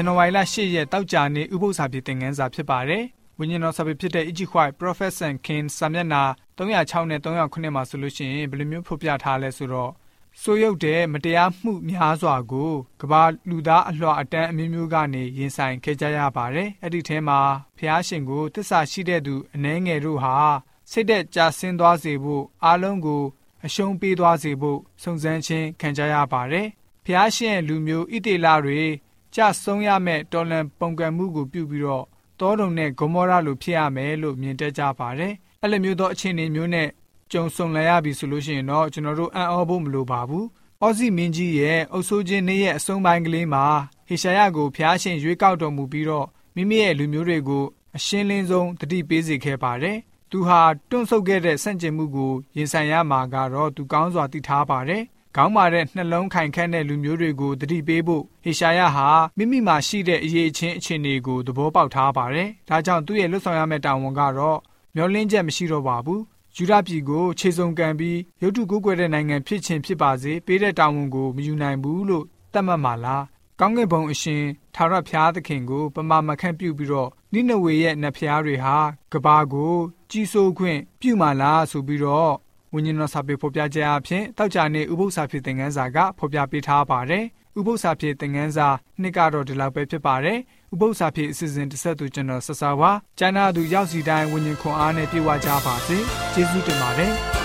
န်နဝါရီလ10ရက်တောက်ကြနေ့ဥပုသ္စာပြေသင်ခန်းစာဖြစ်ပါတယ်။ဝိညာဉ်တော်စာပေဖြစ်တဲ့ Egypt White Prophet and King စာမျက်နှာ306နဲ့309မှာဆိုလို့ရှိရင်ဘယ်လိုမျိုးဖော်ပြထားလဲဆိုတော့ဆိုရုပ်တဲ့မတရားမှုများစွာကိုကဘာလူသားအလွှာအတန်းအမျိုးမျိုးကနေရင်ဆိုင်ခဲ့ကြရပါတယ်။အဲ့ဒီထဲမှာဖျားရှင်ကိုတစ္ဆာရှိတဲ့သူအနှဲငယ်တို့ဟာစိတ်သက်ကြဆင်းသွားစေဖို့အားလုံးကိုအရှုံးပေးသွားစေဖို့စုံစမ်းခြင်းခံကြရပါတယ်။ဖျားရှင်လူမျိုးဣတေလတွေ ကြဆုံးရမဲ့တော်လန်ပုံကံမှုကိုပြုပြီးတော့တောတုံနဲ့ဂေါမောရလိုဖြစ်ရမယ်လို့မြင်တတ်ကြပါတယ်။အဲ့လိုမျိုးသောအခြေအနေမျိုးနဲ့ကြုံဆုံလာရပြီဆိုလို့ရှိရင်တော့ကျွန်တော်တို့အံ့ဩဖို့မလိုပါဘူး။အော်စီမင်းကြီးရဲ့အုပ်ဆိုးခြင်းနေ့ရဲ့အဆုံးပိုင်းကလေးမှာဟေရှာယကိုဖျားရှင်ရွေးကောက်တော်မူပြီးတော့မိမိရဲ့လူမျိုးတွေကိုအရှင်းလင်းဆုံးတတိပေးစေခဲ့ပါတယ်။သူဟာတွန့်ဆုတ်ခဲ့တဲ့ဆန့်ကျင်မှုကိုရင်ဆိုင်ရမှာကတော့သူကောင်းစွာသိထားပါတယ်။ ကောင်းပါတဲ့နှလုံးခိုင်ခန့်တဲ့လူမျိုးတွေကိုတတိပေးဖို့ဟေရှာယဟာမိမိမှာရှိတဲ့အရေးအချင်းအခြေအနေကိုသဘောပေါက်ထားပါတယ်။ဒါကြောင့်သူ့ရဲ့လွတ်ဆောင်ရမယ့်တာဝန်ကတော့မျောလင်းချက်မရှိတော့ပါဘူးယူဒပြည်ကိုခြေစုံကန်ပြီးရုတ်တုကိုးကွယ်တဲ့နိုင်ငံဖြစ်ခြင်းဖြစ်ပါစေပေးတဲ့တာဝန်ကိုမယူနိုင်ဘူးလို့သတ်မှတ်မှာလားကောင်းကင်ဘုံအရှင်ထာဝရဘုရားသခင်ကိုပမာမခန့်ပြုပြီးတော့နိနဝေရဲ့နတ်ဖျားတွေဟာကဘာကို ကြီးစိုးခွင့်ပြုမှာလားဆိုပြီးတော့ ဝိညာဉ်တော်စာပေဖော်ပြခြင်းအဖြစ်တောက်ကြနေဥပု္ပ္ပစာဖြစ်တဲ့ငန်းစာကဖော်ပြပေးထားပါတယ်ဥပု္ပ္ပစာဖြစ်တဲ့ငန်းစာနှစ်ကတော့ဒီလောက်ပဲဖြစ်ပါတယ်ဥပု္ပ္ပစာဖြစ်အစီအစဉ်တစ်ဆက်သူကျွန်တော်ဆဆာဝါကျမ်းနာသူရောက်စီတိုင်းဝิญဉ်ခွန်အားနဲ့ပြေဝကြပါစေကျေးဇူးတင်ပါတယ်